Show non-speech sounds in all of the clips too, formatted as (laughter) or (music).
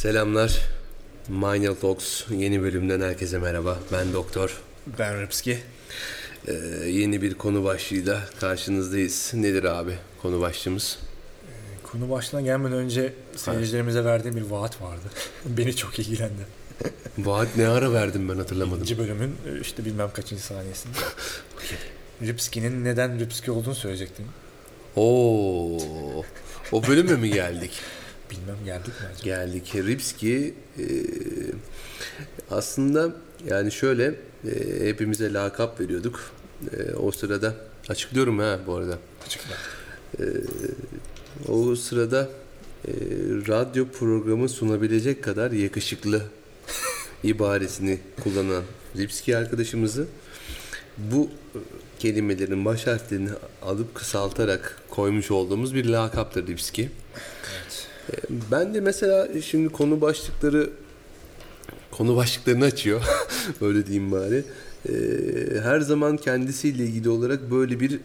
Selamlar. Minor Talks yeni bölümden herkese merhaba. Ben Doktor. Ben Rıpski. Ee, yeni bir konu başlığıyla karşınızdayız. Nedir abi konu başlığımız? Konu başına gelmeden önce seyircilerimize verdiğim bir vaat vardı. (laughs) Beni çok ilgilendi. (laughs) Vaat ne ara verdim ben hatırlamadım. İkinci bölümün e, işte bilmem kaçıncı saniyesinde. (laughs) Ripski'nin neden Ripski olduğunu söyleyecektin. Oo, o bölüme mi geldik? Bilmem geldik mi acaba? Geldik. Ripski e, aslında yani şöyle e, hepimize lakap veriyorduk. E, o sırada açıklıyorum ha bu arada. Açıkla. O sırada e, radyo programı sunabilecek kadar yakışıklı ibaresini kullanan Lipski arkadaşımızı bu e, kelimelerin baş harflerini alıp kısaltarak koymuş olduğumuz bir lakaptır Lipski. Evet. Ben de mesela şimdi konu başlıkları konu başlıklarını açıyor. (laughs) Öyle diyeyim bari. E, her zaman kendisiyle ilgili olarak böyle bir e,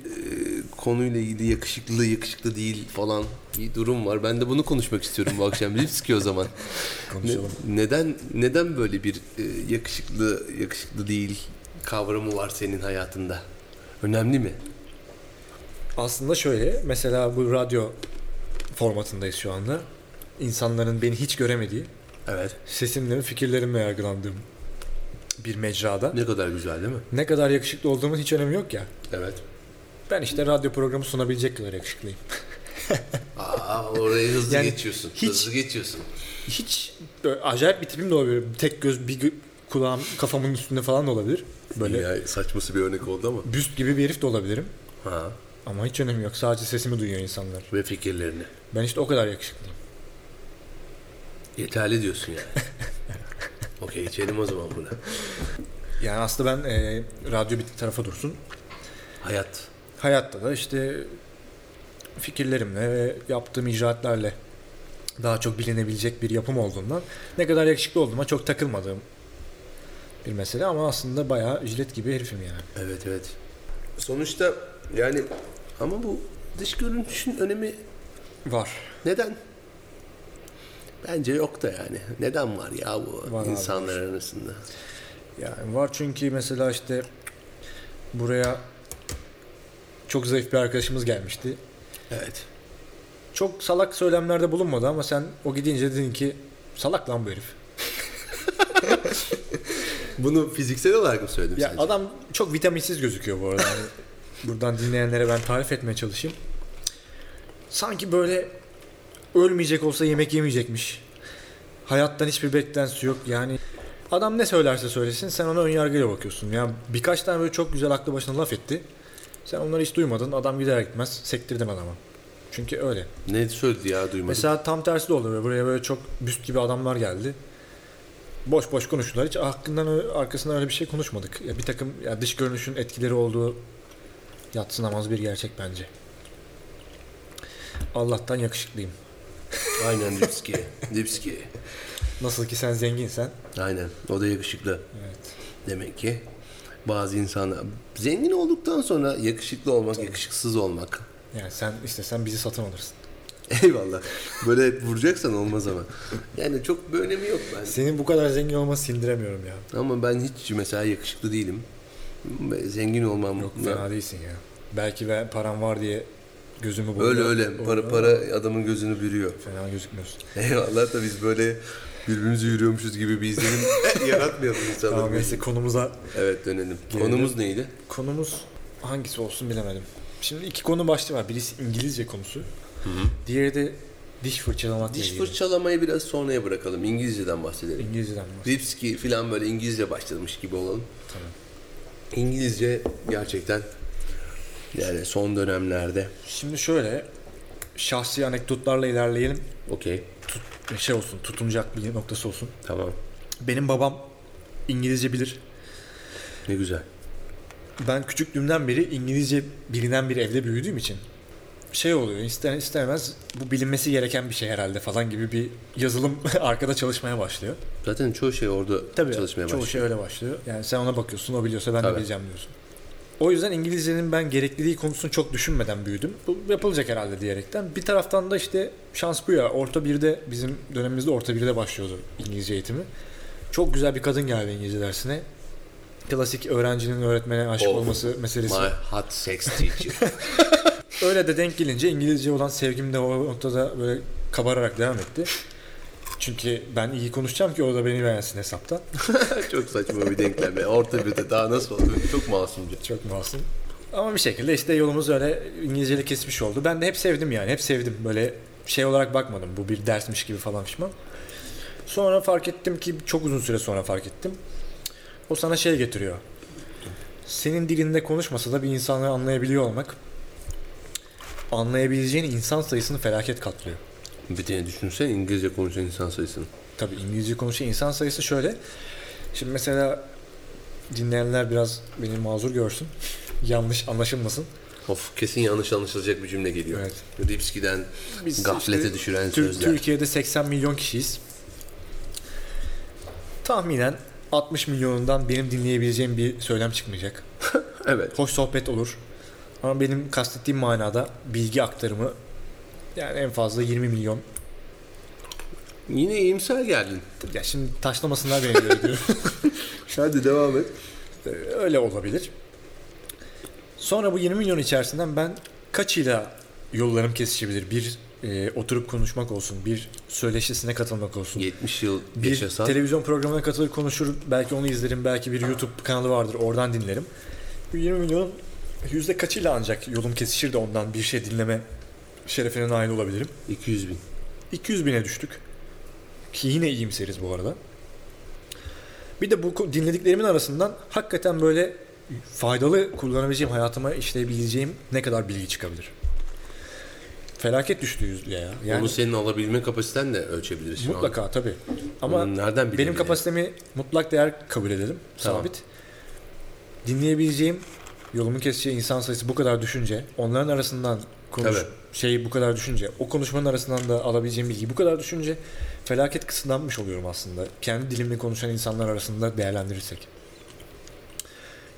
konuyla ilgili yakışıklı yakışıklı değil falan bir durum var. Ben de bunu konuşmak istiyorum bu akşam. Lipski o zaman. (laughs) Ne- Konuşalım. neden neden böyle bir e, yakışıklı yakışıklı değil kavramı var senin hayatında? Önemli mi? Aslında şöyle mesela bu radyo formatındayız şu anda. İnsanların beni hiç göremediği, Evet. sesimle, fikirlerimle yargılandığım bir mecrada. Ne kadar güzel değil mi? Ne kadar yakışıklı olduğumun hiç önemi yok ya. Evet. Ben işte radyo programı sunabilecek kadar yakışıklıyım. (laughs) Aa, oraya hızlı Yani geçiyorsun. hiç- Hızlı geçiyorsun. Hiç böyle acayip bir tipim de olabilir. Tek göz bir kulağım kafamın üstünde falan da olabilir. Böyle Ya, saçması bir örnek oldu ama. büst gibi bir herif de olabilirim. Ha. Ama hiç önemi yok. Sadece sesimi duyuyor insanlar. Ve fikirlerini. Ben işte o kadar yakışıklıyım. Yeterli diyorsun yani. (laughs) Okey geçelim o zaman buna. Yani aslında ben e, radyo bir tarafa dursun. Hayat. Hayatta da işte fikirlerimle ve yaptığım icraatlerle daha çok bilinebilecek bir yapım olduğundan ne kadar yakışıklı olduğuma çok takılmadığım bir mesele ama aslında bayağı jilet gibi herifim yani. Evet evet. Sonuçta yani ama bu dış görünüşün önemi Var. neden? Bence yok da yani. Neden var ya bu Var abi, insanlar arasında? Yani var çünkü mesela işte buraya çok zayıf bir arkadaşımız gelmişti. Evet. Çok salak söylemlerde bulunmadı ama sen o gidince dedin ki salak lan bu herif. (laughs) Bunu fiziksel olarak mı söyledim Ya sence? adam çok vitaminsiz gözüküyor bu arada. Yani buradan dinleyenlere ben tarif etmeye çalışayım. Sanki böyle ölmeyecek olsa yemek yemeyecekmiş. Hayattan hiçbir beklentisi yok. Yani adam ne söylerse söylesin sen ona ön yargıyla bakıyorsun. Ya birkaç tane böyle çok güzel aklı başına laf etti. Sen onları hiç duymadın. Adam gider gitmez sektirdin adama. Çünkü öyle. Ne söyledi ya duymadım. Mesela tam tersi de oldu. Böyle Buraya böyle çok büst gibi adamlar geldi. Boş boş konuştular. Hiç hakkından arkasından öyle bir şey konuşmadık. Ya bir takım ya dış görünüşün etkileri olduğu yatsınamaz bir gerçek bence. Allah'tan yakışıklıyım. Aynen Lipski. Lipski. Nasıl ki sen zenginsen. Aynen. O da yakışıklı. Evet. Demek ki bazı insanlar zengin olduktan sonra yakışıklı olmak, yakışıksız olmak. Yani sen istesen bizi satın alırsın. Eyvallah. Böyle vuracaksan olmaz ama. Yani çok bir önemi yok ben. Senin bu kadar zengin olmanı sindiremiyorum ya. Ama ben hiç mesela yakışıklı değilim. Zengin olmam. Yok fena değilsin ya. Belki ben param var diye gözümü buluyor. Öyle öyle. Para, para adamın gözünü bürüyor. Fena gözükmüyorsun. Eyvallah da biz böyle birbirimizi yürüyormuşuz gibi bir izlenim (laughs) yaratmayalım insanlar. Tamam neyse konumuza Evet dönelim. Gelelim. Konumuz neydi? Konumuz hangisi olsun bilemedim. Şimdi iki konu başlığı var. Birisi İngilizce konusu. Diğeri de diş fırçalamak Diş fırçalamayı biraz sonraya bırakalım. İngilizceden bahsedelim. İngilizceden var. Lipski falan böyle İngilizce başlamış gibi olalım. Tabii. İngilizce gerçekten yani son dönemlerde Şimdi şöyle şahsi anekdotlarla ilerleyelim. okey Şey olsun, tutunacak bir noktası olsun. tamam Benim babam İngilizce bilir. ne güzel. Ben küçüklüğümden beri İngilizce bilinen bir evde büyüdüğüm için şey oluyor ister istemez bu bilinmesi gereken bir şey herhalde falan gibi bir yazılım (laughs) arkada çalışmaya başlıyor. Zaten çoğu şey orada Tabii çalışmaya çoğu başlıyor. şey öyle başlıyor. Yani sen ona bakıyorsun o biliyorsa ben Tabii. de bileceğim diyorsun. O yüzden İngilizcenin ben gerekliliği konusunu çok düşünmeden büyüdüm. Bu yapılacak herhalde diyerekten. Bir taraftan da işte şans bu ya. Orta 1'de bizim dönemimizde orta 1'de başlıyordu İngilizce eğitimi. Çok güzel bir kadın geldi İngilizce dersine. Klasik öğrencinin öğretmene aşık Of, olması meselesi. My hot sex teacher. (laughs) Öyle de denk gelince İngilizce olan sevgim de o noktada böyle kabararak devam etti. Çünkü ben iyi konuşacağım ki o da beni beğensin hesaptan. (laughs) Çok saçma bir denklem ya. Orta bir de daha nasıl oluyor? Çok masumca. Çok masum. Ama bir şekilde işte yolumuz öyle İngilizceyle kesmiş oldu. Ben de hep sevdim yani. Hep sevdim. Böyle şey olarak bakmadım. Bu bir dersmiş gibi falan pişman. Sonra fark ettim ki çok uzun süre sonra fark ettim. O sana şey getiriyor. Senin dilinde konuşmasa da bir insanı anlayabiliyor olmak anlayabileceğin insan sayısını felaket katlıyor. Bir de düşünsen İngilizce konuşan insan sayısını. Tabii İngilizce konuşan insan sayısı şöyle. Şimdi mesela dinleyenler biraz beni mazur görsün. (laughs) Yanlış anlaşılmasın. Of kesin yanlış anlaşılacak bir cümle geliyor. Evet. Ripski'den Biz gaflete işte düşüren Tür- sözler. Türkiye'de 80 milyon kişiyiz. Tahminen 60 milyonundan benim dinleyebileceğim bir söylem çıkmayacak. (laughs) Evet. Hoş sohbet olur. Ama benim kastettiğim manada bilgi aktarımı yani en fazla 20 milyon. Yine iyimser geldin. Ya şimdi taşlamasınlar beni diye diyorum. (laughs) Hadi devam et. Ee, Öyle olabilir. Sonra bu 20 milyon içerisinden ben kaçıyla yollarım kesişebilir? Bir e, oturup konuşmak olsun, bir söyleşisine katılmak olsun. 70 yıl Bir yaşasan televizyon programına katılır konuşur, belki onu izlerim, belki bir YouTube kanalı vardır, oradan dinlerim. Bu 20 milyonun yüzde kaçıyla ancak yolum kesişir de ondan bir şey dinleme şerefine nail olabilirim. 200 bin. 200 bine düştük. Ki yine iyimseriz bu arada. Bir de bu dinlediklerimin arasından hakikaten böyle faydalı kullanabileceğim, hayatıma işleyebileceğim ne kadar bilgi çıkabilir. Felaket düştü yüzde ya. Yani Onu senin alabilme kapasiten de ölçebiliriz şu an. mutlaka tabii. Ama nereden benim bilebiliriz? kapasitemi mutlak değer kabul edelim. Tamam. Sabit. Dinleyebileceğim yolumun keseceği insan sayısı bu kadar düşünce, onların arasından konuş Tabii. şey bu kadar düşünce, o konuşmanın arasından da alabileceğim bilgi bu kadar düşünce felaket kısıtlanmış oluyorum aslında. Kendi dilimle konuşan insanlar arasında değerlendirirsek.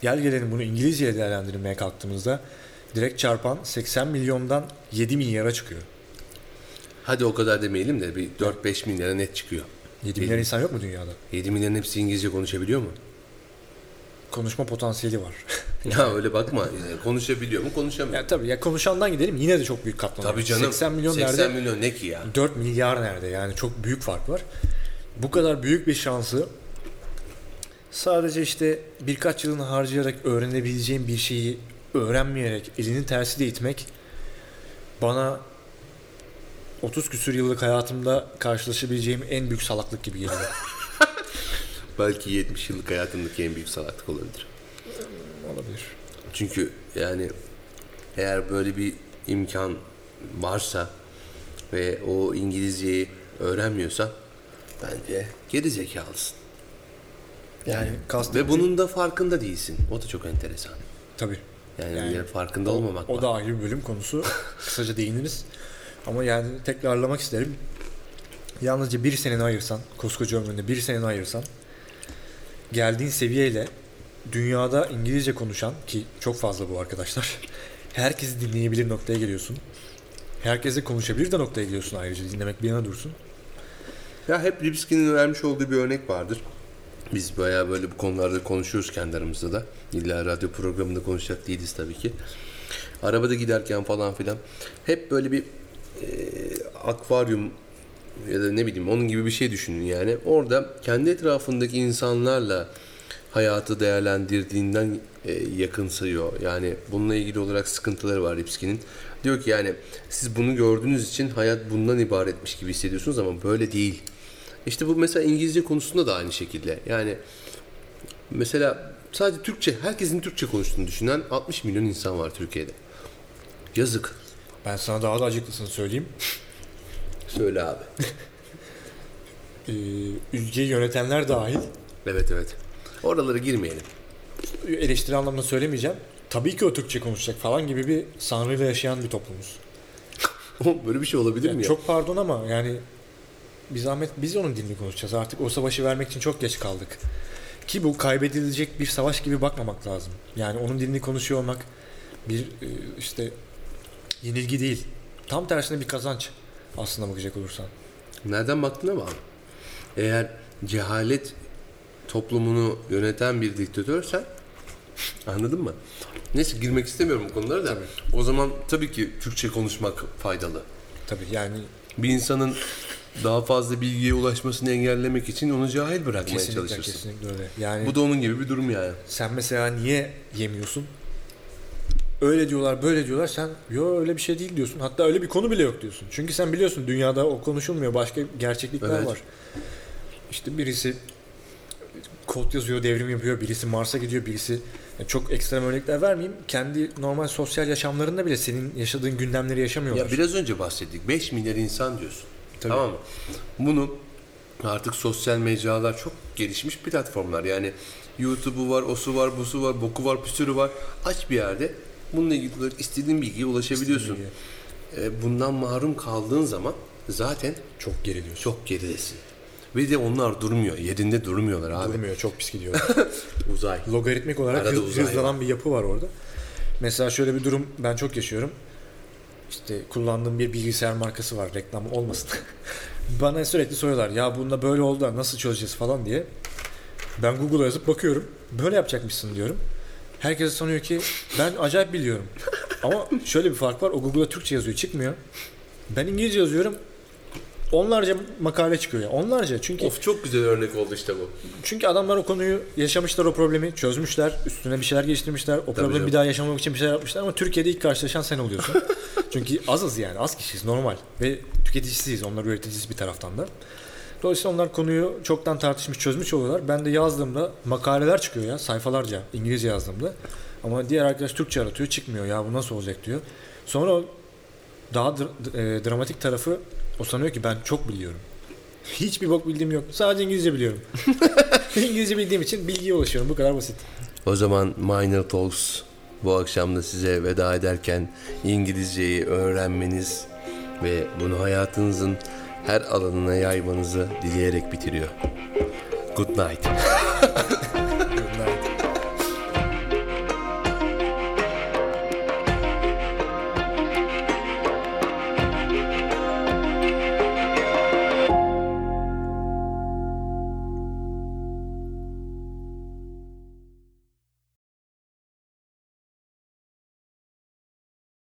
Gel gelelim bunu İngilizce'ye değerlendirmeye kalktığımızda direkt çarpan 80 milyondan 7 milyara çıkıyor. Hadi o kadar demeyelim de bir 4-5 milyara net çıkıyor. 7 milyar insan yok mu dünyada? 7 milyarın hepsi İngilizce konuşabiliyor mu? Konuşma potansiyeli var. (laughs) Ya öyle bakma. Yani konuşabiliyor mu? Konuşamıyor. ya tabii ya konuşandan gidelim yine de çok büyük katlanıyor. Tabii canım. 80 milyon 80 nerede? milyon ne ki ya? 4 milyar nerede? Yani çok büyük fark var. Bu kadar büyük bir şansı sadece işte birkaç yılını harcayarak öğrenebileceğim bir şeyi öğrenmeyerek elinin tersiyle itmek bana 30 küsür yıllık hayatımda karşılaşabileceğim en büyük salaklık gibi geliyor. (laughs) Belki 70 yıllık hayatımdaki en büyük salaklık olabilir. Olabilir. Çünkü yani eğer böyle bir imkan varsa ve o İngilizceyi öğrenmiyorsan bence geri zekalısın. Yani kast Ve bunun da farkında değilsin. O da çok enteresan. tabii. Yani, Yani farkında olmamak O var. da ayrı bir bölüm konusu. (laughs) Kısaca değiniriz. Ama yani tekrarlamak isterim. Yalnızca bir seneni ayırsan, koskoca ömründe bir seneni ayırsan, geldiğin seviyeyle dünyada İngilizce konuşan ki çok fazla bu arkadaşlar. Herkesi dinleyebilir noktaya geliyorsun. Herkese konuşabilir de noktaya geliyorsun ayrıca dinlemek bir yana dursun. Ya hep Lipski'nin vermiş olduğu bir örnek vardır. Biz bayağı böyle bu konularda konuşuyoruz kendi aramızda da. İlla radyo programında konuşacak değiliz tabii ki. Arabada giderken falan filan hep böyle bir e, akvaryum ya da ne bileyim onun gibi bir şey düşünün yani. Orada kendi etrafındaki insanlarla hayatı değerlendirdiğinden e, yakınsıyor. Yani bununla ilgili olarak sıkıntıları var Lipski'nin. Diyor ki yani siz bunu gördüğünüz için hayat bundan ibaretmiş gibi hissediyorsunuz ama böyle değil. İşte bu mesela İngilizce konusunda da aynı şekilde. Yani mesela sadece Türkçe, herkesin Türkçe konuştuğunu düşünen 60 milyon insan var Türkiye'de. Yazık. Ben sana daha da acıklısını söyleyeyim. Söyle abi. (laughs) Ee, ülkeyi yönetenler dahil Evet evet. Oralara girmeyelim. eleştiri anlamında söylemeyeceğim. Tabii ki o Türkçe konuşacak falan gibi bir sanrıyla yaşayan bir toplumuz. (laughs) Böyle bir şey olabilir Yani mi ya? çok pardon ama yani bir zahmet biz onun dilini konuşacağız. Artık o savaşı vermek için çok geç kaldık. Ki bu kaybedilecek bir savaş gibi bakmamak lazım. Yani onun dilini konuşuyor olmak bir e, işte yenilgi değil. Tam tersine bir kazanç aslında bakacak olursan. Nereden baktığına bağlı. Eğer cehalet toplumunu yöneten bir diktatörsen anladın mı? Neyse girmek istemiyorum bu konulara da. Tabii. O zaman tabii ki Türkçe konuşmak faydalı. Tabii yani Bir insanın daha fazla bilgiye ulaşmasını engellemek için onu cahil bırakmaya kesinlikle çalışırsın. kesinlikle öyle. Yani Bu da onun gibi bir durum yani. sen mesela niye yemiyorsun? Öyle diyorlar, böyle diyorlar. Sen yo öyle bir şey değil diyorsun. Hatta öyle bir konu bile yok diyorsun. Çünkü sen biliyorsun dünyada o konuşulmuyor. Başka gerçeklikler Evet. var. İşte birisi kod yazıyor, devrim yapıyor. Birisi Mars'a gidiyor, birisi yani çok ekstrem örnekler vermeyeyim. Kendi normal sosyal yaşamlarında bile senin yaşadığın gündemleri yaşamıyorlar. Ya biraz önce bahsettik. 5 milyar insan diyorsun. Tabii. Tamam mı? Bunu artık sosyal mecralar çok gelişmiş platformlar. Yani YouTube'u var, osu var, busu var, boku var, püsürü var. Aç bir yerde bununla ilgili olarak istediğin bilgiye ulaşabiliyorsun. İstediğin E, bundan mahrum kaldığın zaman zaten Çok geriliyorsun. çok geridesin. Ve de onlar durmuyor. Yerinde durmuyorlar abi. Durmuyor, çok pis gidiyor. (laughs) Uzay. Logaritmik olarak Arada hız- hızlanan bir yapı var orada. Mesela şöyle bir durum ben çok yaşıyorum. İşte kullandığım bir bilgisayar markası var reklam olmasın. (laughs) Bana sürekli soruyorlar ya bunda böyle oldu nasıl çözeceğiz falan diye. Ben Google'a yazıp bakıyorum. Böyle yapacakmışsın diyorum. Herkes sanıyor ki ben acayip biliyorum. Ama şöyle bir fark var. O Google'a Türkçe yazıyor çıkmıyor. Ben İngilizce yazıyorum. Onlarca makale çıkıyor ya. Onlarca. Çünkü Of çok güzel örnek oldu işte bu. çünkü adamlar o konuyu yaşamışlar o problemi, çözmüşler, üstüne bir şeyler geliştirmişler. O problemi canım. bir daha yaşamamak için bir şeyler yapmışlar ama Türkiye'de ilk karşılaşan sen oluyorsun. (laughs) Çünkü azız yani, az kişiyiz normal ve tüketicisiyiz, onlar üreticisi bir taraftan da. Dolayısıyla onlar konuyu çoktan tartışmış, çözmüş oluyorlar. Ben de yazdığımda makaleler çıkıyor ya sayfalarca İngilizce yazdığımda. Ama diğer arkadaş Türkçe aratıyor, çıkmıyor ya bu nasıl olacak diyor. Sonra daha dr- e, dramatik tarafı o sanıyor ki ben çok biliyorum. Hiçbir bok bildiğim yok. Sadece İngilizce biliyorum. (laughs) İngilizce bildiğim için bilgiye ulaşıyorum. Bu kadar basit. O zaman Minor Talks bu akşam da size veda ederken İngilizceyi öğrenmeniz ve bunu hayatınızın her alanına yaymanızı dileyerek bitiriyor. Good night. (laughs)